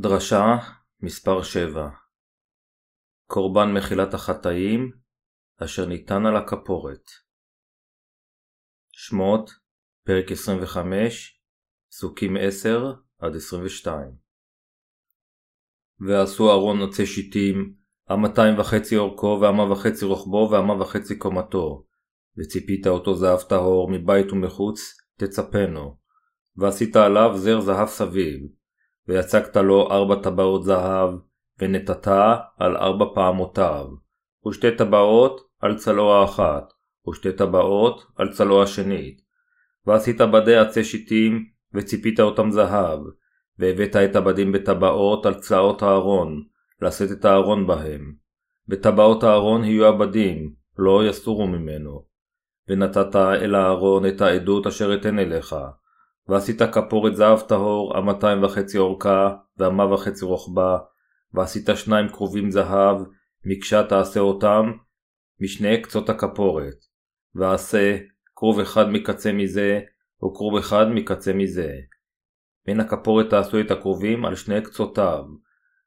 דרשה מספר 7 קורבן מחילת החטאים אשר ניתן על הכפורת. שמות פרק 25 פסוקים 10-22 ועשו ארון עצי שיטים המאתיים וחצי אורכו והמה וחצי רוחבו והמה וחצי קומתו. וציפית אותו זהב טהור מבית ומחוץ תצפנו. ועשית עליו זר זהב סביב ויצקת לו ארבע טבעות זהב, ונתת על ארבע פעמותיו, ושתי טבעות על צלו האחת, ושתי טבעות על צלו השנית. ועשית בדי עצי שיטים, וציפית אותם זהב, והבאת את הבדים בטבעות על צלעות הארון, לשאת את הארון בהם. בטבעות הארון יהיו הבדים, לא יסורו ממנו. ונתת אל הארון את העדות אשר אתן אליך, ועשית כפורת זהב טהור, המאתיים וחצי אורכה, והמה וחצי רוחבה, ועשית שניים כרובים זהב, מקשה תעשה אותם, משני קצות הכפורת. ועשה כרוב אחד מקצה מזה, וכרוב אחד מקצה מזה. מן הכפורת תעשו את הכרובים על שני קצותיו,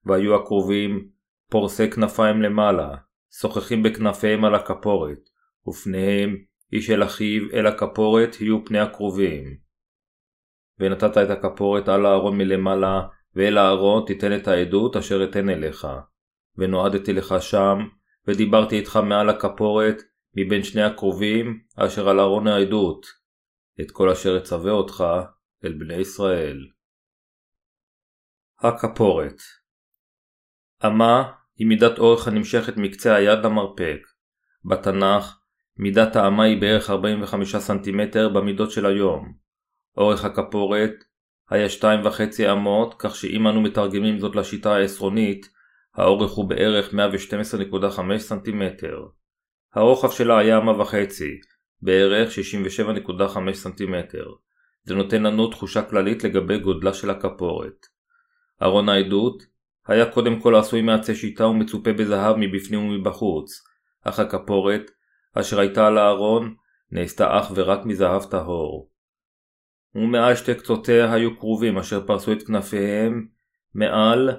והיו הכרובים פורסי כנפיים למעלה, שוחחים בכנפיהם על הכפורת, ופניהם איש אל אחיו אל הכפורת יהיו פני הכרובים. ונתת את הכפורת על הארון מלמעלה, ואל הארון תיתן את העדות אשר אתן אליך. ונועדתי לך שם, ודיברתי איתך מעל הכפורת, מבין שני הקרובים, אשר על ארון העדות. את כל אשר אצווה אותך אל בני ישראל. הכפורת אמה היא מידת אורך הנמשכת מקצה היד למרפק. בתנ"ך, מידת האמה היא בערך 45 סנטימטר במידות של היום. אורך הכפורת היה שתיים וחצי אמות, כך שאם אנו מתרגמים זאת לשיטה העשרונית, האורך הוא בערך 112.5 סנטימטר. הרוחב שלה היה אמה וחצי, בערך 67.5 סנטימטר. זה נותן לנו תחושה כללית לגבי גודלה של הכפורת. ארון העדות היה קודם כל עשוי מעצי שיטה ומצופה בזהב מבפנים ומבחוץ, אך הכפורת, אשר הייתה על הארון, נעשתה אך ורק מזהב טהור. ומעל שתי קצותיה היו כרובים אשר פרסו את כנפיהם מעל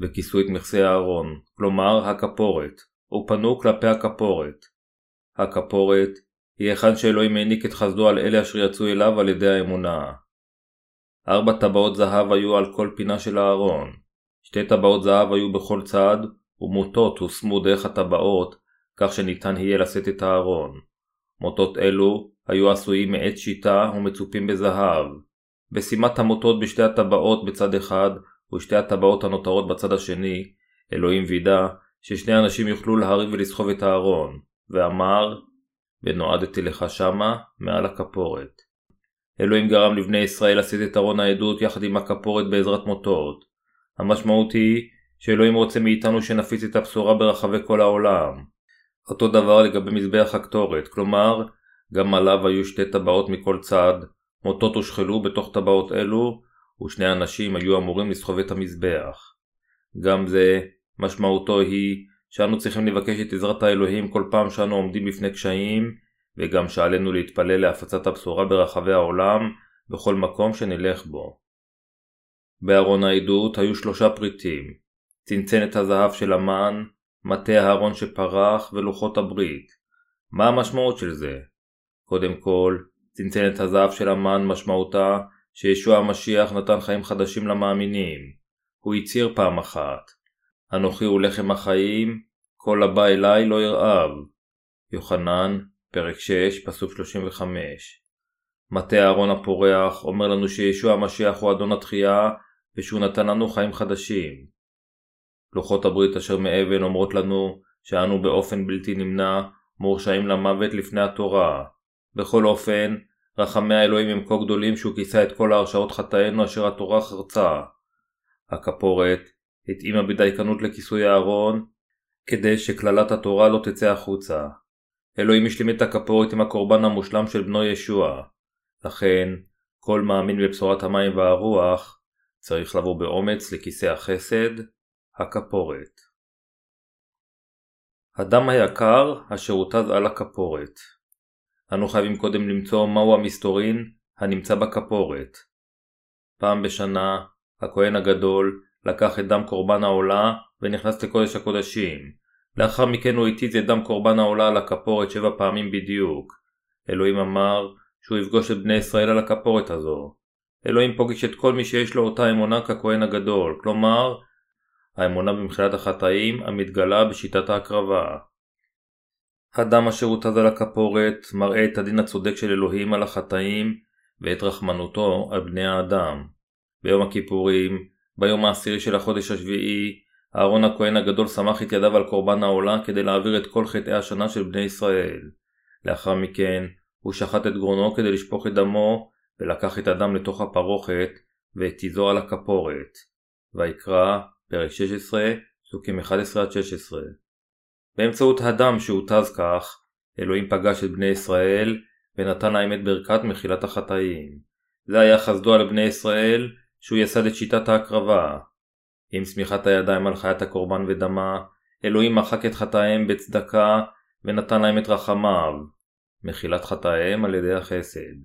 וכיסו את מכסה הארון, כלומר הכפורת, ופנו כלפי הכפורת. הכפורת היא היכן שאלוהים העניק את חסדו על אלה אשר יצאו אליו על ידי האמונה. ארבע טבעות זהב היו על כל פינה של הארון. שתי טבעות זהב היו בכל צד, ומוטות הושמו דרך הטבעות, כך שניתן יהיה לשאת את הארון. מוטות אלו היו עשויים מעץ שיטה ומצופים בזהב. בשימת המוטות בשתי הטבעות בצד אחד ושתי הטבעות הנותרות בצד השני, אלוהים וידא ששני אנשים יוכלו להריב ולסחוב את הארון, ואמר, ונועדתי לך שמה מעל הכפורת. אלוהים גרם לבני ישראל לשאת את ארון העדות יחד עם הכפורת בעזרת מוטות. המשמעות היא שאלוהים רוצה מאיתנו שנפיץ את הבשורה ברחבי כל העולם. אותו דבר לגבי מזבח הקטורת, כלומר גם עליו היו שתי טבעות מכל צד, מוטות הושחלו בתוך טבעות אלו, ושני אנשים היו אמורים לסחוב את המזבח. גם זה, משמעותו היא שאנו צריכים לבקש את עזרת האלוהים כל פעם שאנו עומדים בפני קשיים, וגם שעלינו להתפלל להפצת הבשורה ברחבי העולם, בכל מקום שנלך בו. בארון העדות היו שלושה פריטים צנצנת הזהב של המן, מטה הארון שפרח ולוחות הברית. מה המשמעות של זה? קודם כל, צנצנת הזהב של המן משמעותה שישוע המשיח נתן חיים חדשים למאמינים. הוא הצהיר פעם אחת, אנוכי הוא לחם החיים, כל הבא אליי לא ירעב. יוחנן, פרק 6, פסוק 35. מטה אהרון הפורח אומר לנו שישוע המשיח הוא אדון התחייה ושהוא נתן לנו חיים חדשים. לוחות הברית אשר מאבן אומרות לנו שאנו באופן בלתי נמנע מורשעים למוות לפני התורה, בכל אופן, רחמי האלוהים הם כה גדולים שהוא כיסה את כל ההרשעות חטאינו אשר התורה חרצה. הכפורת התאימה בדייקנות לכיסוי הארון, כדי שקללת התורה לא תצא החוצה. אלוהים השלים את הכפורת עם הקורבן המושלם של בנו ישוע. לכן, כל מאמין בבשורת המים והרוח צריך לבוא באומץ לכיסא החסד, הכפורת. הדם היקר אשר הותז על הכפורת אנו חייבים קודם למצוא מהו המסתורין הנמצא בכפורת. פעם בשנה, הכהן הגדול, לקח את דם קורבן העולה ונכנס לקודש הקודשים. לאחר מכן הוא התיז את דם קורבן העולה על הכפורת שבע פעמים בדיוק. אלוהים אמר שהוא יפגוש את בני ישראל על הכפורת הזו. אלוהים פוגש את כל מי שיש לו אותה אמונה ככהן הגדול, כלומר, האמונה במחילת החטאים המתגלה בשיטת ההקרבה. הדם אשר הותז על הכפורת מראה את הדין הצודק של אלוהים על החטאים ואת רחמנותו על בני האדם. ביום הכיפורים, ביום העשירי של החודש השביעי, אהרון הכהן הגדול סמך את ידיו על קורבן העולה כדי להעביר את כל חטאי השנה של בני ישראל. לאחר מכן, הוא שחט את גרונו כדי לשפוך את דמו, ולקח את הדם לתוך הפרוכת, והתיזו על הכפורת. ויקרא, פרק 16, פסוקים 11-16. באמצעות הדם שהותז כך, אלוהים פגש את בני ישראל, ונתן להם את ברכת מחילת החטאים. זה היה חסדו על בני ישראל, שהוא יסד את שיטת ההקרבה. עם סמיכת הידיים על חיית הקורבן ודמה, אלוהים מחק את חטאיהם בצדקה, ונתן להם את רחמיו. מחילת חטאיהם על ידי החסד.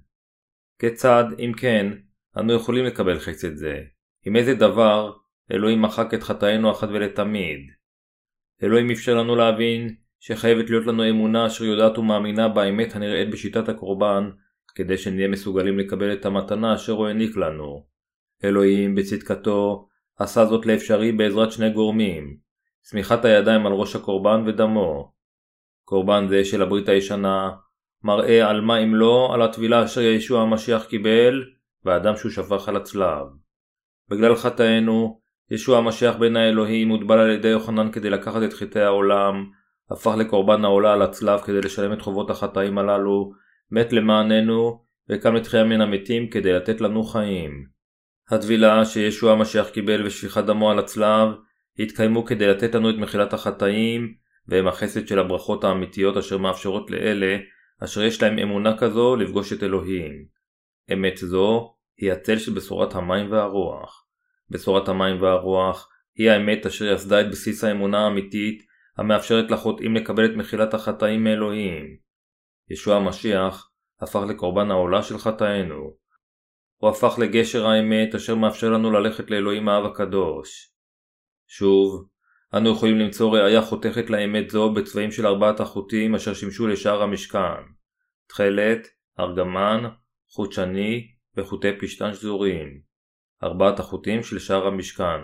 כיצד, אם כן, אנו יכולים לקבל חסד זה? עם איזה דבר אלוהים מחק את חטאינו אחת ולתמיד? אלוהים אפשר לנו להבין שחייבת להיות לנו אמונה אשר יודעת ומאמינה באמת הנראית בשיטת הקורבן, כדי שנהיה מסוגלים לקבל את המתנה אשר הוא העניק לנו. אלוהים, בצדקתו, עשה זאת לאפשרי בעזרת שני גורמים, סמיכת הידיים על ראש הקורבן ודמו. קורבן זה של הברית הישנה מראה על מה אם לא על הטבילה אשר ישוע המשיח קיבל והדם שהוא שפך על הצלב. בגלל חטאינו, ישוע המשיח בן האלוהים הוטבל על ידי יוחנן כדי לקחת את חטאי העולם, הפך לקורבן העולה על הצלב כדי לשלם את חובות החטאים הללו, מת למעננו, וקם לתחייה מן המתים כדי לתת לנו חיים. הטבילה שישוע המשיח קיבל ושפיכת דמו על הצלב, התקיימו כדי לתת לנו את מחילת החטאים, והם החסד של הברכות האמיתיות אשר מאפשרות לאלה אשר יש להם אמונה כזו לפגוש את אלוהים. אמת זו היא הצל של בשורת המים והרוח. בשורת המים והרוח היא האמת אשר יסדה את בסיס האמונה האמיתית המאפשרת לחוטאים לקבל את מחילת החטאים מאלוהים. ישוע המשיח הפך לקורבן העולה של חטאינו. הוא הפך לגשר האמת אשר מאפשר לנו ללכת לאלוהים האב הקדוש. שוב, אנו יכולים למצוא ראיה חותכת לאמת זו בצבעים של ארבעת החוטים אשר שימשו לשאר המשכן תכלת, ארגמן, חוט שני וחוטי פשתן שזורים. ארבעת החוטים של שאר המשכן.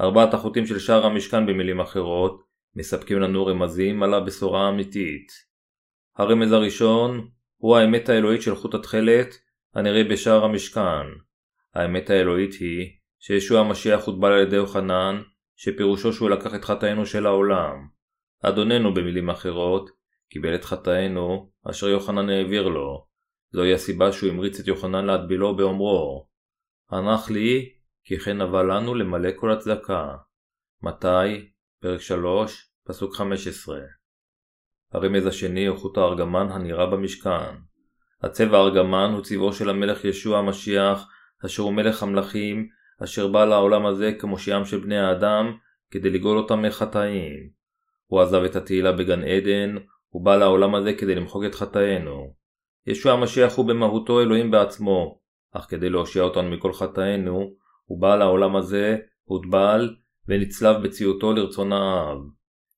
ארבעת החוטים של שאר המשכן במילים אחרות מספקים לנו רמזים על הבשורה האמיתית. הרמז הראשון הוא האמת האלוהית של חוט התכלת הנראה בשער המשכן. האמת האלוהית היא שישוע המשיח הוטבל על ידי יוחנן שפירושו שהוא לקח את חטאינו של העולם. אדוננו במילים אחרות, קיבל את חטאינו אשר יוחנן העביר לו. זוהי הסיבה שהוא המריץ את יוחנן להטבילו באומרו הנח לי כי כן נבע לנו למלא כל הצדקה. מתי? פרק 3, פסוק 15. הרמז השני הוא חוט הארגמן הנראה במשכן. הצבע הארגמן הוא צבעו של המלך ישוע המשיח, אשר הוא מלך המלכים, אשר בא לעולם הזה כמושיעם של בני האדם, כדי לגאול אותם מחטאים. הוא עזב את התהילה בגן עדן, הוא בא לעולם הזה כדי למחוק את חטאינו. ישוע המשיח הוא במהותו אלוהים בעצמו, אך כדי להושיע אותנו מכל חטאינו, הוא בא לעולם הזה, הוטבל, ונצלב בציותו לרצון האב.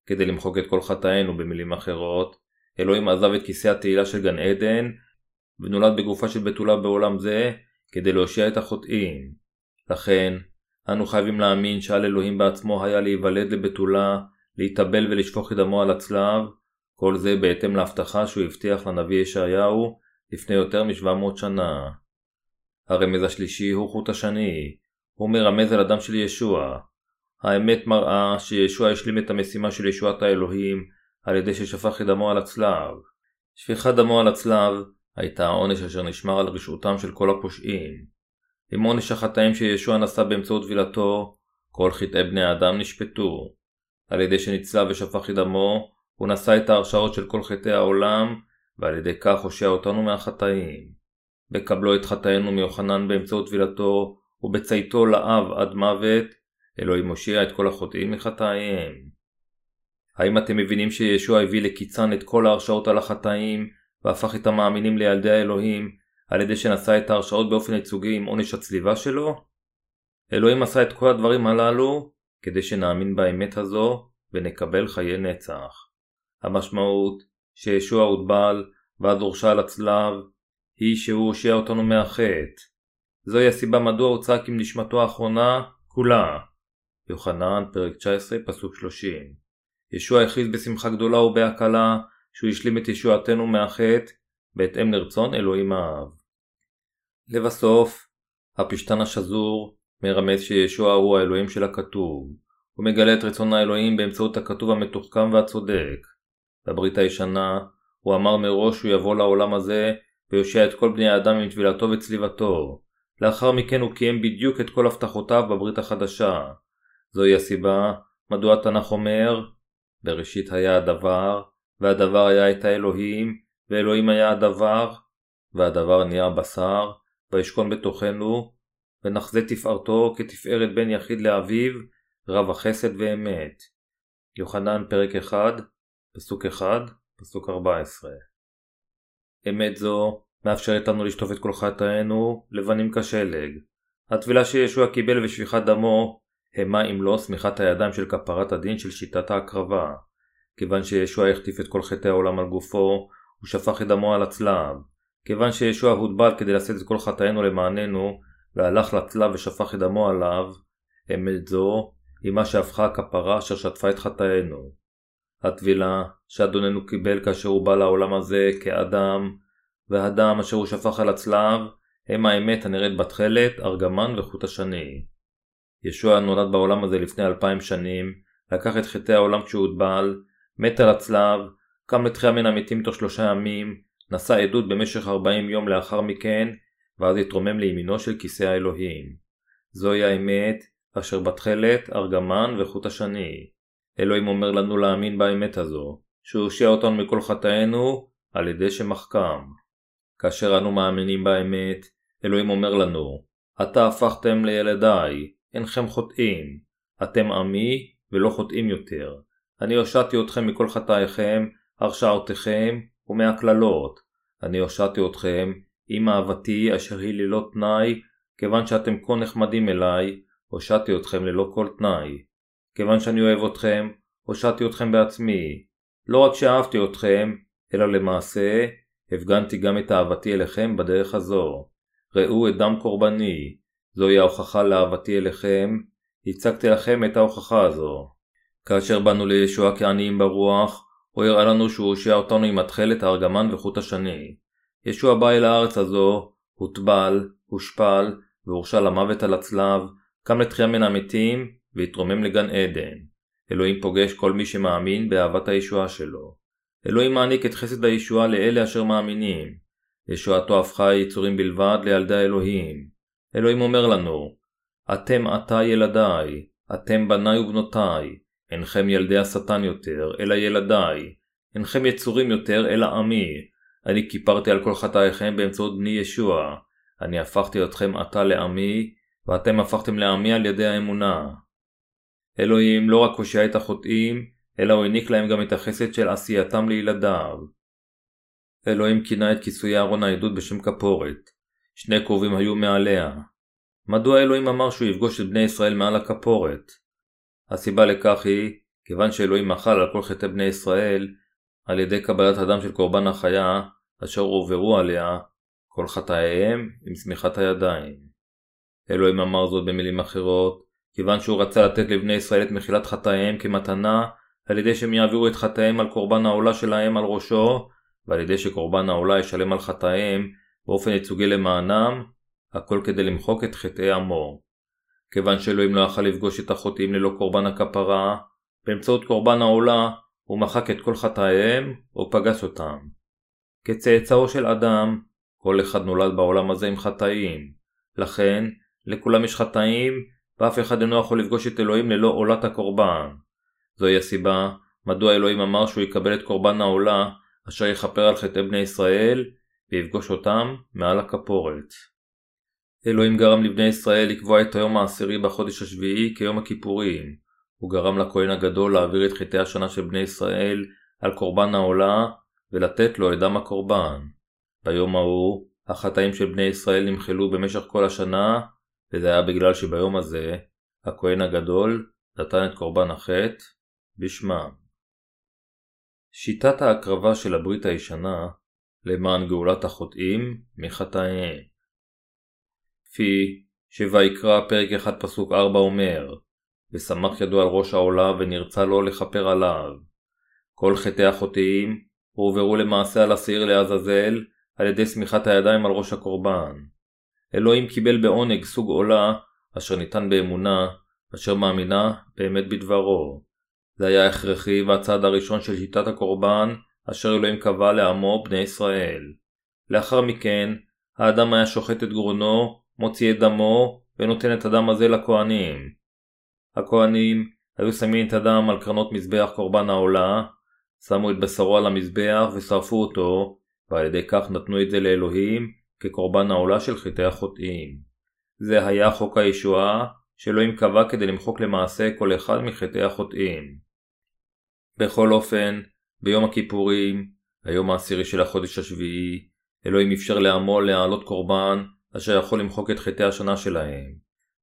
כדי למחוק את כל חטאינו במילים אחרות, אלוהים עזב את כיסא התהילה של גן עדן, ונולד בגופה של בתולה בעולם זה, כדי להושיע את החוטאים. לכן, אנו חייבים להאמין שעל אלוהים בעצמו היה להיוולד לבתולה, להתאבל ולשפוך את דמו על הצלב, כל זה בהתאם להבטחה שהוא הבטיח לנביא ישעיהו לפני יותר מ-700 שנה. הרמז השלישי הוא חוט השני, הוא מרמז על הדם של ישוע. האמת מראה שישוע השלים את המשימה של ישועת האלוהים על ידי ששפך את דמו על הצלב. שפיכת דמו על הצלב הייתה העונש אשר נשמר על רשעותם של כל הפושעים. עם עונש החטאים שישוע נשא באמצעות טבילתו, כל חטאי בני האדם נשפטו. על ידי שנצלב ושפך את דמו, הוא נשא את ההרשעות של כל חטאי העולם, ועל ידי כך הושע אותנו מהחטאים. בקבלו את חטאינו מיוחנן באמצעות טבילתו, ובצייתו לאב עד מוות, אלוהים הושיע את כל החוטאים מחטאיהם. האם אתם מבינים שישוע הביא לקיצן את כל ההרשעות על החטאים, והפך את המאמינים לילדי האלוהים, על ידי שנשא את ההרשעות באופן ייצוגי עם עונש הצליבה שלו? אלוהים עשה את כל הדברים הללו כדי שנאמין באמת הזו ונקבל חיי נצח. המשמעות שישוע הוטבל ואז הורשע על הצלב היא שהוא הושיע אותנו מהחטא. זוהי הסיבה מדוע הוא צעק עם נשמתו האחרונה כולה. יוחנן פרק 19 פסוק 30 ישוע הכריז בשמחה גדולה ובהקלה שהוא השלים את ישועתנו מהחטא בהתאם לרצון אלוהים האב. לבסוף, הפשתן השזור מרמז שישוע הוא האלוהים של הכתוב. הוא מגלה את רצון האלוהים באמצעות הכתוב המתוחכם והצודק. בברית הישנה, הוא אמר מראש שהוא יבוא לעולם הזה ויושיע את כל בני האדם עם טבילתו וצליבתו. לאחר מכן הוא קיים בדיוק את כל הבטחותיו בברית החדשה. זוהי הסיבה מדוע התנ"ך אומר בראשית היה הדבר, והדבר היה את האלוהים, ואלוהים היה הדבר, והדבר נהיה בשר, וישכון בתוכנו, ונחזה תפארתו כתפארת בן יחיד לאביו, רב החסד ואמת. יוחנן פרק 1, פסוק 1, פסוק 14. אמת זו מאפשרת לנו לשטוף את כל חטאינו לבנים כשלג. הטבילה שישוע קיבל ושפיכת דמו המה אם לא שמיכת הידיים של כפרת הדין של שיטת ההקרבה. כיוון שישוע החטיף את כל חטאי העולם על גופו, הוא שפך את דמו על הצלב. כיוון שישוע הוטבל כדי לשאת את כל חטאינו למעננו, והלך לצלב ושפך את דמו עליו, אמת זו היא מה שהפכה הכפרה אשר שטפה את חטאינו. הטבילה שאדוננו קיבל כאשר הוא בא לעולם הזה כאדם, והדם אשר הוא שפך על הצלב, הם האמת הנראית בתכלת, ארגמן וחוט השני. ישוע נולד בעולם הזה לפני אלפיים שנים, לקח את חטאי העולם כשהוא הוטבל, מת על הצלב, קם לתחייה מן המתים תוך שלושה ימים, נשא עדות במשך ארבעים יום לאחר מכן, ואז התרומם לימינו של כיסא האלוהים. זוהי האמת, אשר בתכלת, ארגמן וחוט השני. אלוהים אומר לנו להאמין באמת הזו, שהוא הושיע אותנו מכל חטאינו, על ידי שמחכם. כאשר אנו מאמינים באמת, אלוהים אומר לנו, עתה הפכתם לילדיי, אינכם חוטאים. אתם עמי ולא חוטאים יותר. אני הושעתי אתכם מכל חטאיכם, הרשעותיכם ומהקללות. אני הושעתי אתכם עם אהבתי אשר היא ללא תנאי, כיוון שאתם כה נחמדים אליי, הושעתי אתכם ללא כל תנאי. כיוון שאני אוהב אתכם, הושעתי אתכם בעצמי. לא רק שאהבתי אתכם, אלא למעשה, הפגנתי גם את אהבתי אליכם בדרך הזו. ראו את דם קורבני, זוהי ההוכחה לאהבתי אליכם, הצגתי לכם את ההוכחה הזו. כאשר באנו לישוע כעניים ברוח, הוא הראה לנו שהוא הושיע אותנו עם התכלת הארגמן וחוט השני. ישוע בא אל הארץ הזו, הוטבל, הושפל, והורשע למוות על הצלב, קם לתחייה מן המתים, והתרומם לגן עדן. אלוהים פוגש כל מי שמאמין באהבת הישועה שלו. אלוהים מעניק את חסד הישועה לאלה אשר מאמינים. ישועתו הפכה יצורים בלבד לילדי האלוהים. אלוהים אומר לנו, אתם עתה ילדיי, אתם בניי ובנותיי, אינכם ילדי השטן יותר, אלא ילדיי, אינכם יצורים יותר, אלא עמי, אני כיפרתי על כל חטאיכם באמצעות בני ישוע, אני הפכתי אתכם עתה לעמי, ואתם הפכתם לעמי על ידי האמונה. אלוהים לא רק הושע את החוטאים, אלא הוא העניק להם גם את החסד של עשייתם לילדיו. אלוהים כינה את כיסויי ארון העדות בשם כפורת. שני קרובים היו מעליה. מדוע אלוהים אמר שהוא יפגוש את בני ישראל מעל הכפורת? הסיבה לכך היא, כיוון שאלוהים מחל על כל חטאי בני ישראל, על ידי קבלת הדם של קורבן החיה, אשר הועברו עליה, כל חטאיהם עם שמיכת הידיים. אלוהים אמר זאת במילים אחרות, כיוון שהוא רצה לתת לבני ישראל את מחילת חטאיהם כמתנה, על ידי שהם יעבירו את חטאיהם על קורבן העולה שלהם על ראשו, ועל ידי שקורבן העולה ישלם על חטאיהם באופן ייצוגי למענם, הכל כדי למחוק את חטאי עמו. כיוון שאלוהים לא יכל לפגוש את החוטאים ללא קורבן הכפרה, באמצעות קורבן העולה הוא מחק את כל חטאיהם או פגש אותם. כצאצאו של אדם, כל אחד נולד בעולם הזה עם חטאים. לכן, לכולם יש חטאים, ואף אחד אינו יכול לפגוש את אלוהים ללא עולת הקורבן. זוהי הסיבה מדוע אלוהים אמר שהוא יקבל את קורבן העולה אשר יכפר על חטאי בני ישראל ויפגוש אותם מעל הכפורת. אלוהים גרם לבני ישראל לקבוע את היום העשירי בחודש השביעי כיום הכיפורים. הוא גרם לכהן הגדול להעביר את חטאי השנה של בני ישראל על קורבן העולה ולתת לו את דם הקורבן. ביום ההוא, החטאים של בני ישראל נמחלו במשך כל השנה, וזה היה בגלל שביום הזה הכהן הגדול נתן את קורבן החטא בשמם. שיטת ההקרבה של הברית הישנה למען גאולת החוטאים מחטאיהם. כפי שויקרא פרק 1 פסוק 4 אומר ושמח ידו על ראש העולה ונרצה לו לכפר עליו. כל חטאי החוטאים הועברו למעשה על השעיר לעזאזל על ידי שמיכת הידיים על ראש הקורבן. אלוהים קיבל בעונג סוג עולה אשר ניתן באמונה, אשר מאמינה באמת בדברו. זה היה הכרחי והצעד הראשון של שיטת הקורבן אשר אלוהים קבע לעמו בני ישראל. לאחר מכן, האדם היה שוחט את גרונו, מוציא את דמו, ונותן את הדם הזה לכהנים. הכהנים היו שמים את הדם על קרנות מזבח קורבן העולה, שמו את בשרו על המזבח ושרפו אותו, ועל ידי כך נתנו את זה לאלוהים כקורבן העולה של חטאי החוטאים. זה היה חוק הישועה שאלוהים קבע כדי למחוק למעשה כל אחד מחטאי החוטאים. בכל אופן, ביום הכיפורים, היום העשירי של החודש השביעי, אלוהים אפשר לעמו להעלות קורבן אשר יכול למחוק את חטאי השנה שלהם.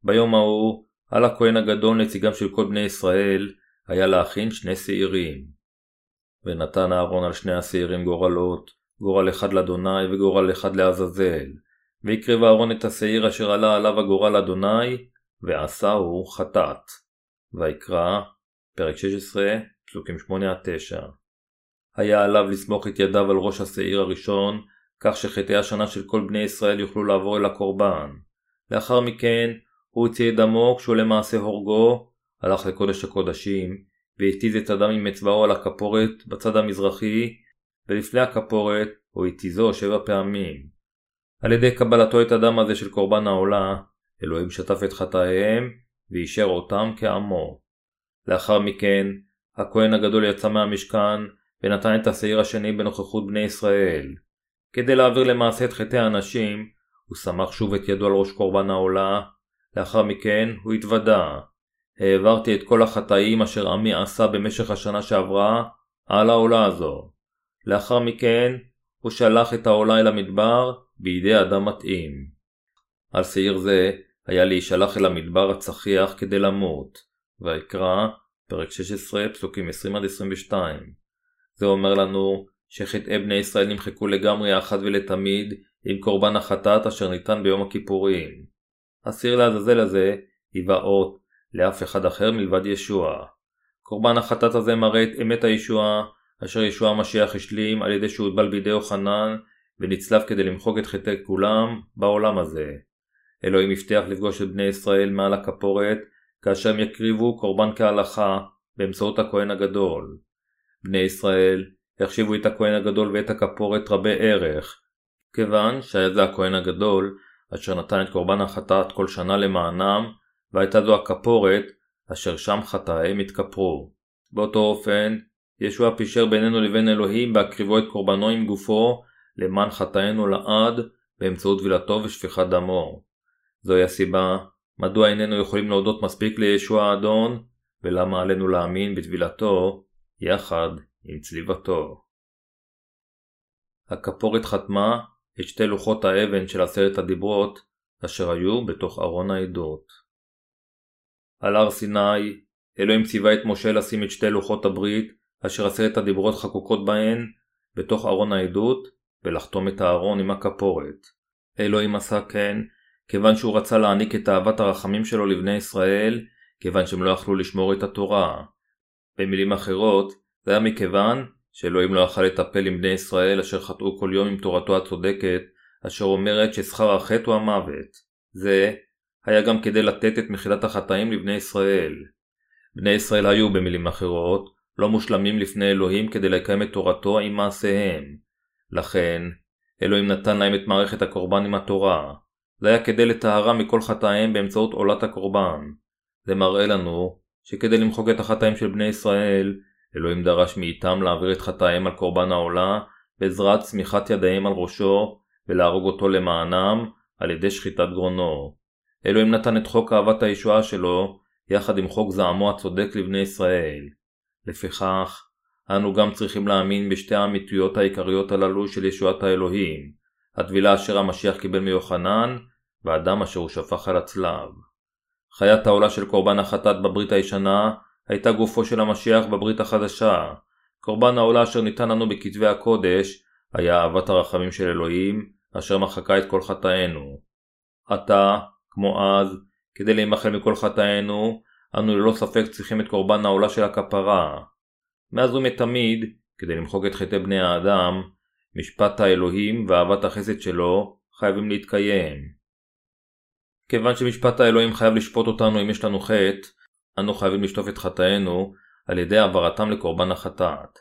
ביום ההוא, על הכהן הגדול נציגם של כל בני ישראל, היה להכין שני שעירים. ונתן אהרון על שני השעירים גורלות, גורל אחד לאדוני וגורל אחד לעזאזל. והקריב אהרון את השעיר אשר עלה עליו הגורל אדוני, ועשהו חטאת. ויקרא, פרק 16, פסוקים 8-9. היה עליו לסמוך את ידיו על ראש השעיר הראשון, כך שחטאי השנה של כל בני ישראל יוכלו לעבור אל הקורבן. לאחר מכן, הוא הוציא את דמו כשהוא למעשה הורגו, הלך לקודש הקודשים, והתיז את הדם עם אצבעו על הכפורת בצד המזרחי, ולפני הכפורת הוא התיזו שבע פעמים. על ידי קבלתו את הדם הזה של קורבן העולה, אלוהים שטף את חטאיהם, ואישר אותם כעמו. לאחר מכן, הכהן הגדול יצא מהמשכן, ונתן את השעיר השני בנוכחות בני ישראל. כדי להעביר למעשה את חטאי האנשים, הוא סמך שוב את ידו על ראש קורבן העולה, לאחר מכן הוא התוודה. העברתי את כל החטאים אשר עמי עשה במשך השנה שעברה על העולה הזו. לאחר מכן הוא שלח את העולה אל המדבר בידי אדם מתאים. על שעיר זה היה להישלח אל המדבר הצחיח כדי למות. ויקרא, פרק 16, פסוקים 20-22. זה אומר לנו שחטאי בני ישראל נמחקו לגמרי אחת ולתמיד עם קורבן החטאת אשר ניתן ביום הכיפורים. הסיר לעזאזל הזה היווה אות לאף אחד אחר מלבד ישוע. קורבן החטאת הזה מראה את אמת הישועה אשר ישוע המשיח השלים על ידי שהוטבל בידי יוחנן ונצלב כדי למחוק את חטאי כולם בעולם הזה. אלוהים הבטיח לפגוש את בני ישראל מעל הכפורת כאשר הם יקריבו קורבן כהלכה באמצעות הכהן הגדול. בני ישראל החשיבו את הכהן הגדול ואת הכפורת רבי ערך, כיוון שהיה זה הכהן הגדול אשר נתן את קורבן החטאת כל שנה למענם, והייתה זו הכפורת אשר שם חטאיהם התכפרו. באותו אופן, ישוע פישר בינינו לבין אלוהים בהקריבו את קורבנו עם גופו למען חטאינו לעד באמצעות טבילתו ושפיכת דמו. זוהי הסיבה מדוע איננו יכולים להודות מספיק לישוע האדון ולמה עלינו להאמין בטבילתו יחד עם צליבתו. הכפורת חתמה את שתי לוחות האבן של עשרת הדיברות אשר היו בתוך ארון העדות. על הר סיני אלוהים ציווה את משה לשים את שתי לוחות הברית אשר עשרת הדיברות חקוקות בהן בתוך ארון העדות ולחתום את הארון עם הכפורת. אלוהים עשה כן כיוון שהוא רצה להעניק את אהבת הרחמים שלו לבני ישראל כיוון שהם לא יכלו לשמור את התורה. במילים אחרות, זה היה מכיוון שאלוהים לא יכל לטפל עם בני ישראל אשר חטאו כל יום עם תורתו הצודקת, אשר אומרת ששכר החטא הוא המוות. זה היה גם כדי לתת את מחילת החטאים לבני ישראל. בני ישראל היו, במילים אחרות, לא מושלמים לפני אלוהים כדי לקיים את תורתו עם מעשיהם. לכן, אלוהים נתן להם את מערכת הקורבן עם התורה. זה היה כדי לטהרה מכל חטאיהם באמצעות עולת הקורבן. זה מראה לנו שכדי למחוק את החטאים של בני ישראל, אלוהים דרש מאיתם להעביר את חטאיהם על קורבן העולה בעזרת צמיחת ידיהם על ראשו ולהרוג אותו למענם על ידי שחיטת גרונו. אלוהים נתן את חוק אהבת הישועה שלו יחד עם חוק זעמו הצודק לבני ישראל. לפיכך, אנו גם צריכים להאמין בשתי האמיתויות העיקריות הללו של ישועת האלוהים, הטבילה אשר המשיח קיבל מיוחנן, והדם אשר הוא שפך על הצלב. חיית העולה של קורבן החטאת בברית הישנה הייתה גופו של המשיח בברית החדשה. קורבן העולה אשר ניתן לנו בכתבי הקודש היה אהבת הרחמים של אלוהים, אשר מחקה את כל חטאינו. עתה, כמו אז, כדי להימחל מכל חטאינו, אנו ללא ספק צריכים את קורבן העולה של הכפרה. מאז ומתמיד, כדי למחוק את חטאי בני האדם, משפט האלוהים ואהבת החסד שלו חייבים להתקיים. כיוון שמשפט האלוהים חייב לשפוט אותנו אם יש לנו חטא, אנו חייבים לשטוף את חטאינו על ידי העברתם לקורבן החטאת.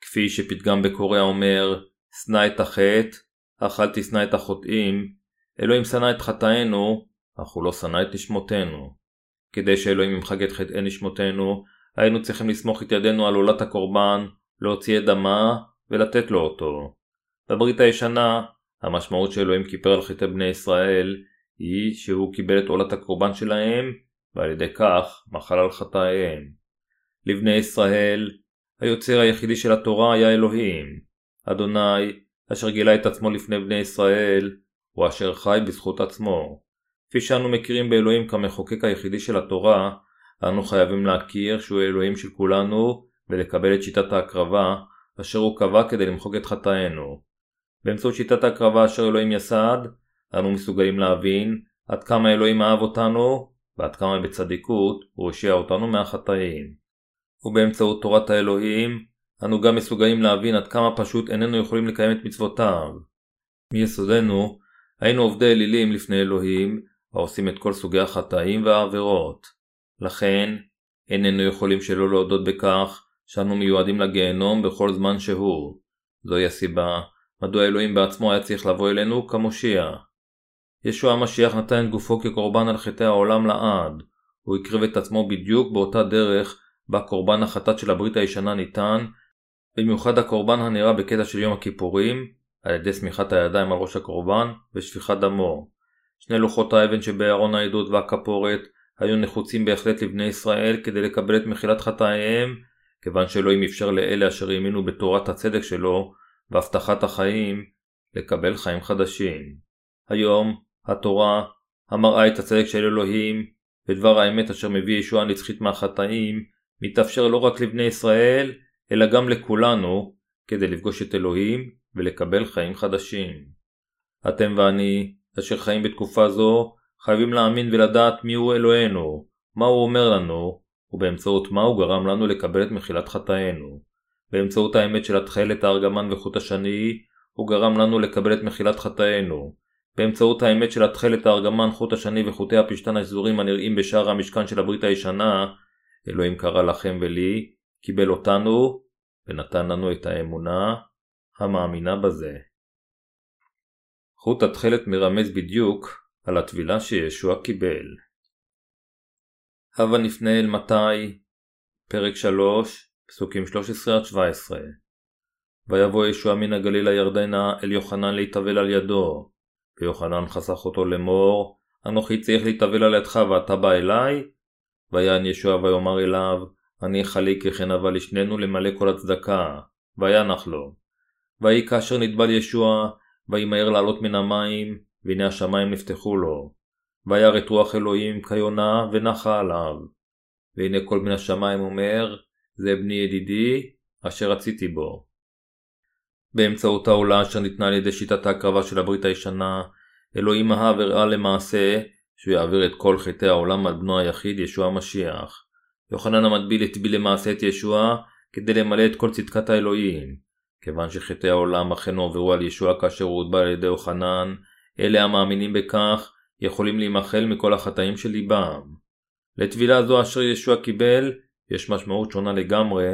כפי שפתגם בקוריאה אומר, שנא את החטא, אך אל תשנא את החוטאים, אלוהים שנא את חטאינו, אך הוא לא שנא את נשמותינו. כדי שאלוהים ימחק את חטאי נשמותינו, היינו צריכים לסמוך את ידינו על עולת הקורבן, להוציא את דמה ולתת לו אותו. בברית הישנה, המשמעות שאלוהים כיפר על חטאי בני ישראל, היא שהוא קיבל את עולת הקורבן שלהם, ועל ידי כך מחל על חטאיהם. לבני ישראל, היוצר היחידי של התורה היה אלוהים. אדוני, אשר גילה את עצמו לפני בני ישראל, הוא אשר חי בזכות עצמו. כפי שאנו מכירים באלוהים כמחוקק היחידי של התורה, אנו חייבים להכיר שהוא אלוהים של כולנו, ולקבל את שיטת ההקרבה, אשר הוא קבע כדי למחוק את חטאינו. באמצעות שיטת ההקרבה אשר אלוהים יסד, אנו מסוגלים להבין עד כמה אלוהים אהב אותנו, ועד כמה בצדיקות הוא הושיע אותנו מהחטאים. ובאמצעות תורת האלוהים, אנו גם מסוגלים להבין עד כמה פשוט איננו יכולים לקיים את מצוותיו. מיסודנו, היינו עובדי אלילים לפני אלוהים, העושים את כל סוגי החטאים והעבירות. לכן, איננו יכולים שלא להודות בכך שאנו מיועדים לגיהנום בכל זמן שהוא. זוהי הסיבה מדוע אלוהים בעצמו היה צריך לבוא אלינו כמושיע. ישוע המשיח נתן את גופו כקורבן על חטאי העולם לעד. הוא הקריב את עצמו בדיוק באותה דרך בה קורבן החטאת של הברית הישנה ניתן, במיוחד הקורבן הנראה בקטע של יום הכיפורים, על ידי סמיכת הידיים על ראש הקורבן ושפיכת דמו. שני לוחות האבן שבארון העדות והכפורת היו נחוצים בהחלט לבני ישראל כדי לקבל את מחילת חטאיהם, כיוון שאלוהים אפשר לאלה אשר האמינו בתורת הצדק שלו והבטחת החיים, לקבל חיים חדשים. היום, התורה, המראה את הצדק של אלוהים, ודבר האמת אשר מביא ישועה נצחית מהחטאים, מתאפשר לא רק לבני ישראל, אלא גם לכולנו, כדי לפגוש את אלוהים ולקבל חיים חדשים. אתם ואני, אשר חיים בתקופה זו, חייבים להאמין ולדעת מיהו אלוהינו, מה הוא אומר לנו, ובאמצעות מה הוא גרם לנו לקבל את מחילת חטאינו. באמצעות האמת של התכלת הארגמן וחוט השני, הוא גרם לנו לקבל את מחילת חטאינו. באמצעות האמת של התכלת הארגמן, חוט השני וחוטי הפשתן השזורים הנראים בשער המשכן של הברית הישנה, אלוהים קרא לכם ולי, קיבל אותנו, ונתן לנו את האמונה המאמינה בזה. חוט התכלת מרמז בדיוק על הטבילה שישוע קיבל. הבה נפנה אל מתי, פרק 3, פסוקים 13-17 ויבוא ישוע מן הגליל הירדנה אל יוחנן להתאבל על ידו, ויוחנן חסך אותו לאמור, אנוכי צריך להתאבל על ידך ואתה בא אליי? ויען ישוע ויאמר אליו, אני חליק וכן אבל לשנינו למלא כל הצדקה, וינח לו. ויהי כאשר נטבל ישוע, וימהר לעלות מן המים, והנה השמיים נפתחו לו. וירא את רוח אלוהים כיונה ונחה עליו. והנה כל מן השמיים אומר, זה בני ידידי, אשר רציתי בו. באמצעות העולה אשר ניתנה על ידי שיטת ההקרבה של הברית הישנה, אלוהים אהב הראה למעשה שהוא יעביר את כל חטאי העולם על בנו היחיד ישוע המשיח. יוחנן המטביל הטביל למעשה את ישוע כדי למלא את כל צדקת האלוהים. כיוון שחטאי העולם אכן הועברו על ישוע כאשר הוא הוטבע על ידי יוחנן, אלה המאמינים בכך יכולים להימחל מכל החטאים של ליבם. לטבילה זו אשר ישוע קיבל, יש משמעות שונה לגמרי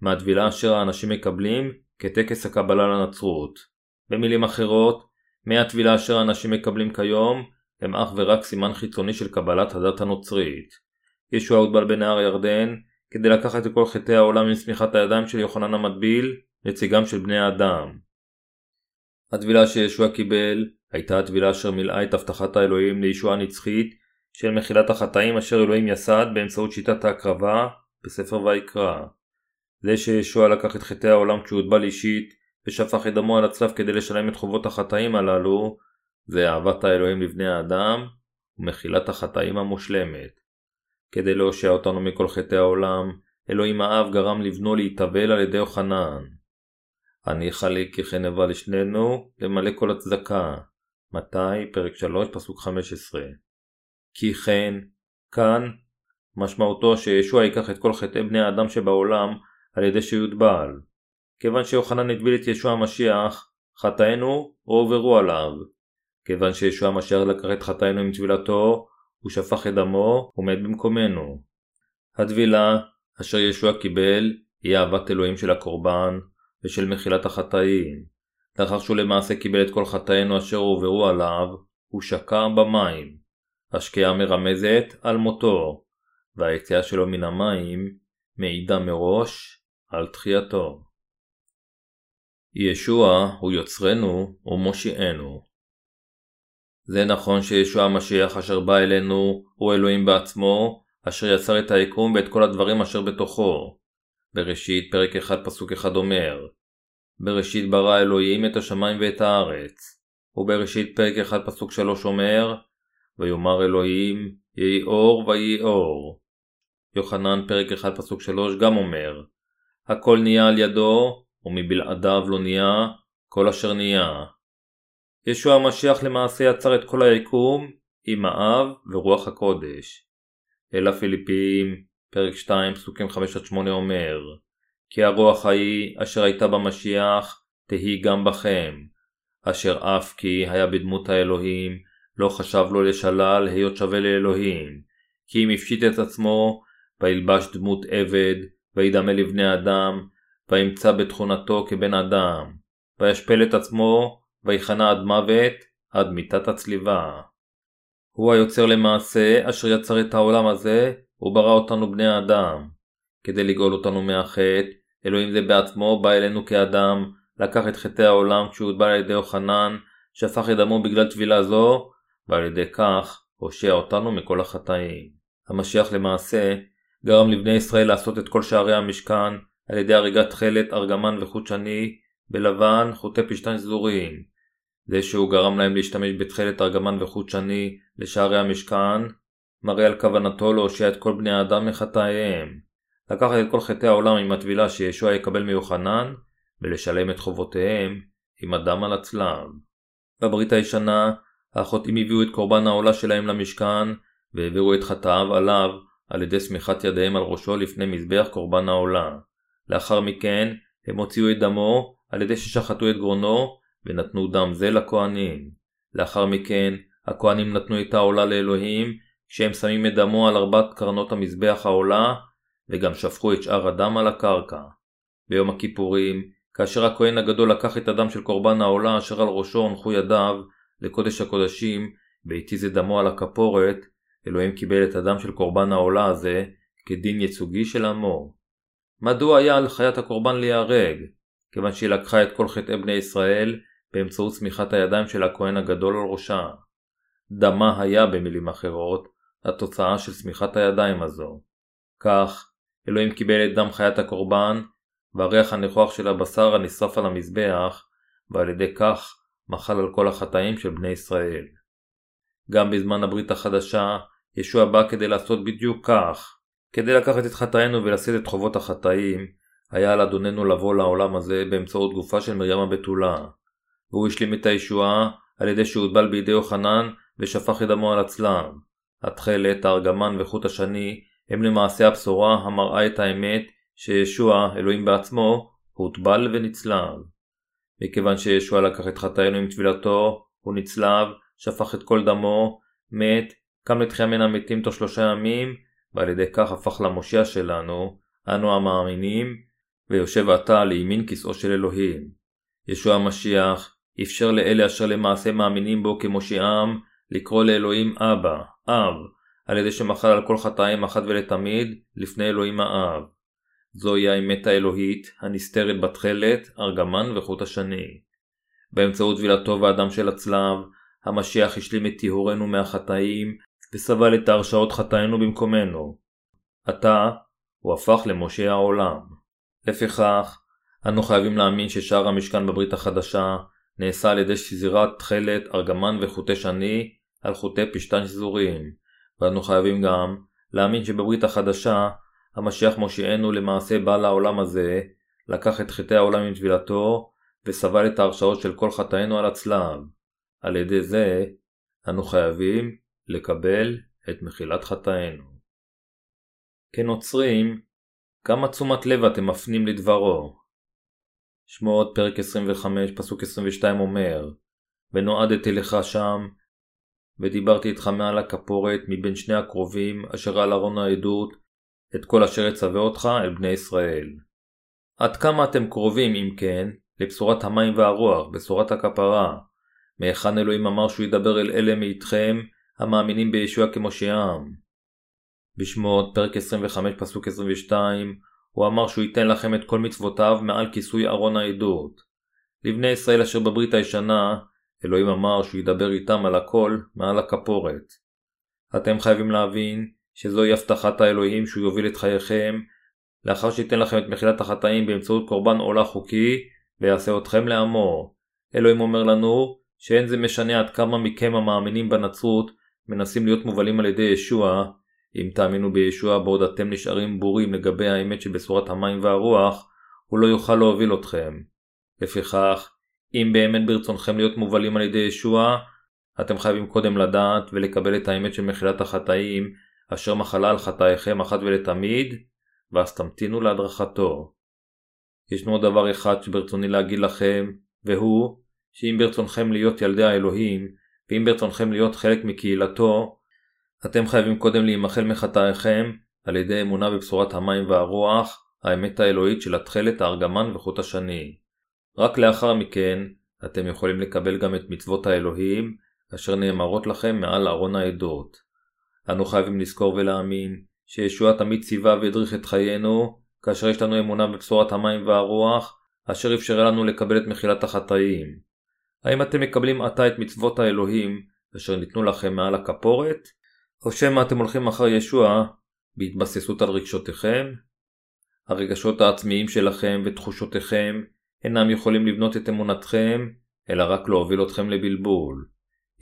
מהטבילה אשר האנשים מקבלים כטקס הקבלה לנצרות. במילים אחרות, מהטבילה אשר האנשים מקבלים כיום, הם אך ורק סימן חיצוני של קבלת הדת הנוצרית. ישוע הוטבל בנהר ירדן כדי לקחת את כל חטאי העולם עם שמיכת הידיים של יוחנן המטביל, נציגם של בני האדם. הטבילה שישוע קיבל הייתה הטבילה אשר מילאה את הבטחת האלוהים לישועה נצחית של מחילת החטאים אשר אלוהים יסד באמצעות שיטת ההקרבה בספר ויקרא. זה שישוע לקח את חטאי העולם כשהוטבל אישית ושפך את דמו על הצלב כדי לשלם את חובות החטאים הללו, זה אהבת האלוהים לבני האדם ומחילת החטאים המושלמת. כדי להושיע אותנו מכל חטאי העולם, אלוהים האב גרם לבנו להתאבל על ידי יוחנן. הניחה לי כי כן לשנינו למלא כל הצדקה. מתי? פרק 3, פסוק 15. כי כן, כאן, משמעותו שישוע ייקח את כל חטאי בני האדם שבעולם על ידי שיוטבל. כיוון שיוחנן הטביל את ישוע המשיח, חטאינו הועברו עליו. כיוון שישוע המשיח לקח את חטאינו עם טבילתו, הוא שפך את דמו ומת במקומנו. הטבילה, אשר ישוע קיבל, היא אהבת אלוהים של הקורבן ושל מחילת החטאים. לאחר שהוא למעשה קיבל את כל חטאינו אשר הועברו עליו, הוא שקע במים. השקיעה מרמזת על מותו, והיציאה שלו מן המים מעידה מראש על תחייתו. ישוע הוא יוצרנו ומושיענו. זה נכון שישוע המשיח אשר בא אלינו הוא אלוהים בעצמו, אשר יצר את היקום ואת כל הדברים אשר בתוכו. בראשית פרק 1 פסוק 1 אומר בראשית ברא אלוהים את השמיים ואת הארץ. ובראשית פרק 1 פסוק 3 אומר ויאמר אלוהים יהי אור ויהי אור. יוחנן פרק 1 פסוק 3 גם אומר הכל נהיה על ידו ומבלעדיו לא נהיה כל אשר נהיה. ישוע המשיח למעשה יצר את כל היקום עם האב ורוח הקודש. אל הפיליפיים, פרק 2, פסוקים 5-8 אומר כי הרוח ההיא אשר הייתה במשיח תהי גם בכם, אשר אף כי היה בדמות האלוהים, לא חשב לו לשלל היות שווה לאלוהים, כי אם הפשיט את עצמו, וילבש דמות עבד, וידמה לבני אדם, וימצא בתכונתו כבן אדם, וישפל את עצמו, ויכנע עד מוות, עד מיתת הצליבה. הוא היוצר למעשה, אשר יצר את העולם הזה, וברא אותנו בני האדם. כדי לגאול אותנו מהחטא, אלוהים זה בעצמו בא אלינו כאדם, לקח את חטאי העולם כשהוא הוטבל על ידי יוחנן, שפך את דמו בגלל טבילה זו, ועל ידי כך הושע אותנו מכל החטאים. המשיח למעשה גרם לבני ישראל לעשות את כל שערי המשכן על ידי הריגת תכלת, ארגמן וחוט שני בלבן, חוטי פשתן סדורים. זה שהוא גרם להם להשתמש בתכלת, ארגמן וחוט שני לשערי המשכן, מראה על כוונתו להושיע את כל בני האדם מחטאיהם. לקחת את כל חטאי העולם עם הטבילה שישוע יקבל מיוחנן, ולשלם את חובותיהם עם הדם על הצלב. בברית הישנה, האחותים הביאו את קורבן העולה שלהם למשכן, והעבירו את חטאיו עליו על ידי סמיכת ידיהם על ראשו לפני מזבח קורבן העולה. לאחר מכן הם הוציאו את דמו על ידי ששחטו את גרונו ונתנו דם זה לכהנים. לאחר מכן הכהנים נתנו את העולה לאלוהים כשהם שמים את דמו על ארבעת קרנות המזבח העולה וגם שפכו את שאר הדם על הקרקע. ביום הכיפורים, כאשר הכהן הגדול לקח את הדם של קורבן העולה אשר על ראשו הונחו ידיו לקודש הקודשים והתיז את דמו על הכפורת, אלוהים קיבל את הדם של קורבן העולה הזה כדין ייצוגי של עמו. מדוע היה על חיית הקורבן להיהרג? כיוון שהיא לקחה את כל חטאי בני ישראל באמצעות צמיחת הידיים של הכהן הגדול על ראשה. דמה היה במילים אחרות התוצאה של צמיחת הידיים הזו. כך, אלוהים קיבל את דם חיית הקורבן והריח הניחוח של הבשר הנשרף על המזבח, ועל ידי כך מחל על כל החטאים של בני ישראל. גם בזמן הברית החדשה, ישוע בא כדי לעשות בדיוק כך. כדי לקחת את חטאינו ולשאת את חובות החטאים, היה על אדוננו לבוא לעולם הזה באמצעות גופה של מרים הבתולה. והוא השלים את הישועה על ידי שהוטבל בידי יוחנן ושפך את דמו על הצלב. התכלת, הארגמן וחוט השני הם למעשה הבשורה המראה את האמת שישוע, אלוהים בעצמו, הוטבל ונצלב. מכיוון שישוע לקח את חטאינו עם טבילתו, הוא נצלב, שפך את כל דמו, מת, קם לתחייה מן המתים תוך שלושה ימים, ועל ידי כך הפך למושיע שלנו, אנו המאמינים, ויושב עתה לימין כיסאו של אלוהים. ישוע המשיח אפשר לאלה אשר למעשה מאמינים בו כמושיעם, לקרוא לאלוהים אבא, אב, על ידי שמחל על כל חטאים אחת ולתמיד לפני אלוהים האב. זוהי האמת האלוהית הנסתרת בתכלת, ארגמן וחוט השני. באמצעות טבילתו והדם של הצלב, המשיח השלים את טיהורנו מהחטאים וסבל את הרשעות חטאינו במקומנו. עתה הוא הפך למשה העולם. לפיכך, אנו חייבים להאמין ששער המשכן בברית החדשה נעשה על ידי שזירת תכלת, ארגמן וחוטי שני על חוטי פשתן שזורים, ואנו חייבים גם להאמין שבברית החדשה המשיח מושיענו למעשה בא לעולם הזה, לקח את חטאי העולם עם טבילתו, וסבל את ההרשאות של כל חטאינו על הצלב. על ידי זה, אנו חייבים לקבל את מחילת חטאינו. כנוצרים, כמה תשומת לב אתם מפנים לדברו? שמות פרק 25 פסוק 22 אומר ונועדתי לך שם ודיברתי איתך מעל הכפורת מבין שני הקרובים אשר על ארון העדות את כל אשר אצווה אותך אל בני ישראל. עד כמה אתם קרובים אם כן לבשורת המים והרוח, בשורת הכפרה, מהיכן אלוהים אמר שהוא ידבר אל אלה מאיתכם המאמינים בישוע כמושיעם. בשמות פרק 25 פסוק 22 הוא אמר שהוא ייתן לכם את כל מצוותיו מעל כיסוי ארון העדות. לבני ישראל אשר בברית הישנה, אלוהים אמר שהוא ידבר איתם על הכל מעל הכפורת. אתם חייבים להבין שזוהי הבטחת האלוהים שהוא יוביל את חייכם, לאחר שייתן לכם את מחילת החטאים באמצעות קורבן עולה חוקי, ויעשה אתכם לעמו. אלוהים אומר לנו שאין זה משנה עד כמה מכם המאמינים בנצרות מנסים להיות מובלים על ידי ישוע, אם תאמינו בישוע בעוד אתם נשארים בורים לגבי האמת שבשורת המים והרוח, הוא לא יוכל להוביל אתכם. לפיכך, אם באמת ברצונכם להיות מובלים על ידי ישוע, אתם חייבים קודם לדעת ולקבל את האמת של מחילת החטאים, אשר מחלה על חטאיכם אחת ולתמיד, ואז תמתינו להדרכתו. ישנו דבר אחד שברצוני להגיד לכם, והוא, שאם ברצונכם להיות ילדי האלוהים, ואם ברצונכם להיות חלק מקהילתו, אתם חייבים קודם להימחל מחטאיכם על ידי אמונה בבשורת המים והרוח, האמת האלוהית של התכלת, הארגמן וחוט השני. רק לאחר מכן, אתם יכולים לקבל גם את מצוות האלוהים, אשר נאמרות לכם מעל ארון העדות. אנו חייבים לזכור ולהאמין שישוע תמיד ציווה והדריך את חיינו, כאשר יש לנו אמונה בבשורת המים והרוח, אשר אפשרה לנו לקבל את מחילת החטאים. האם אתם מקבלים עתה את מצוות האלוהים, אשר ניתנו לכם מעל הכפורת? או שמא אתם הולכים אחר ישוע בהתבססות על רגשותיכם? הרגשות העצמיים שלכם ותחושותיכם אינם יכולים לבנות את אמונתכם, אלא רק להוביל אתכם לבלבול.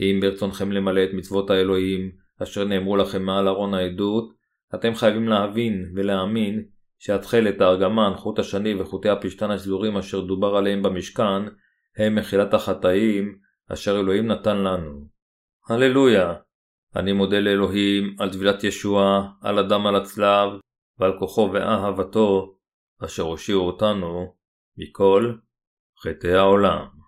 אם ברצונכם למלא את מצוות האלוהים, אשר נאמרו לכם מעל ארון העדות, אתם חייבים להבין ולהאמין שהתכלת, הארגמן, חוט השני וחוטי הפשתן השזורים אשר דובר עליהם במשכן, הם מחילת החטאים אשר אלוהים נתן לנו. הללויה! אני מודה לאלוהים על טבילת ישוע, על הדם על הצלב, ועל כוחו ואהבתו, אשר הושיעו אותנו מכל חטאי העולם.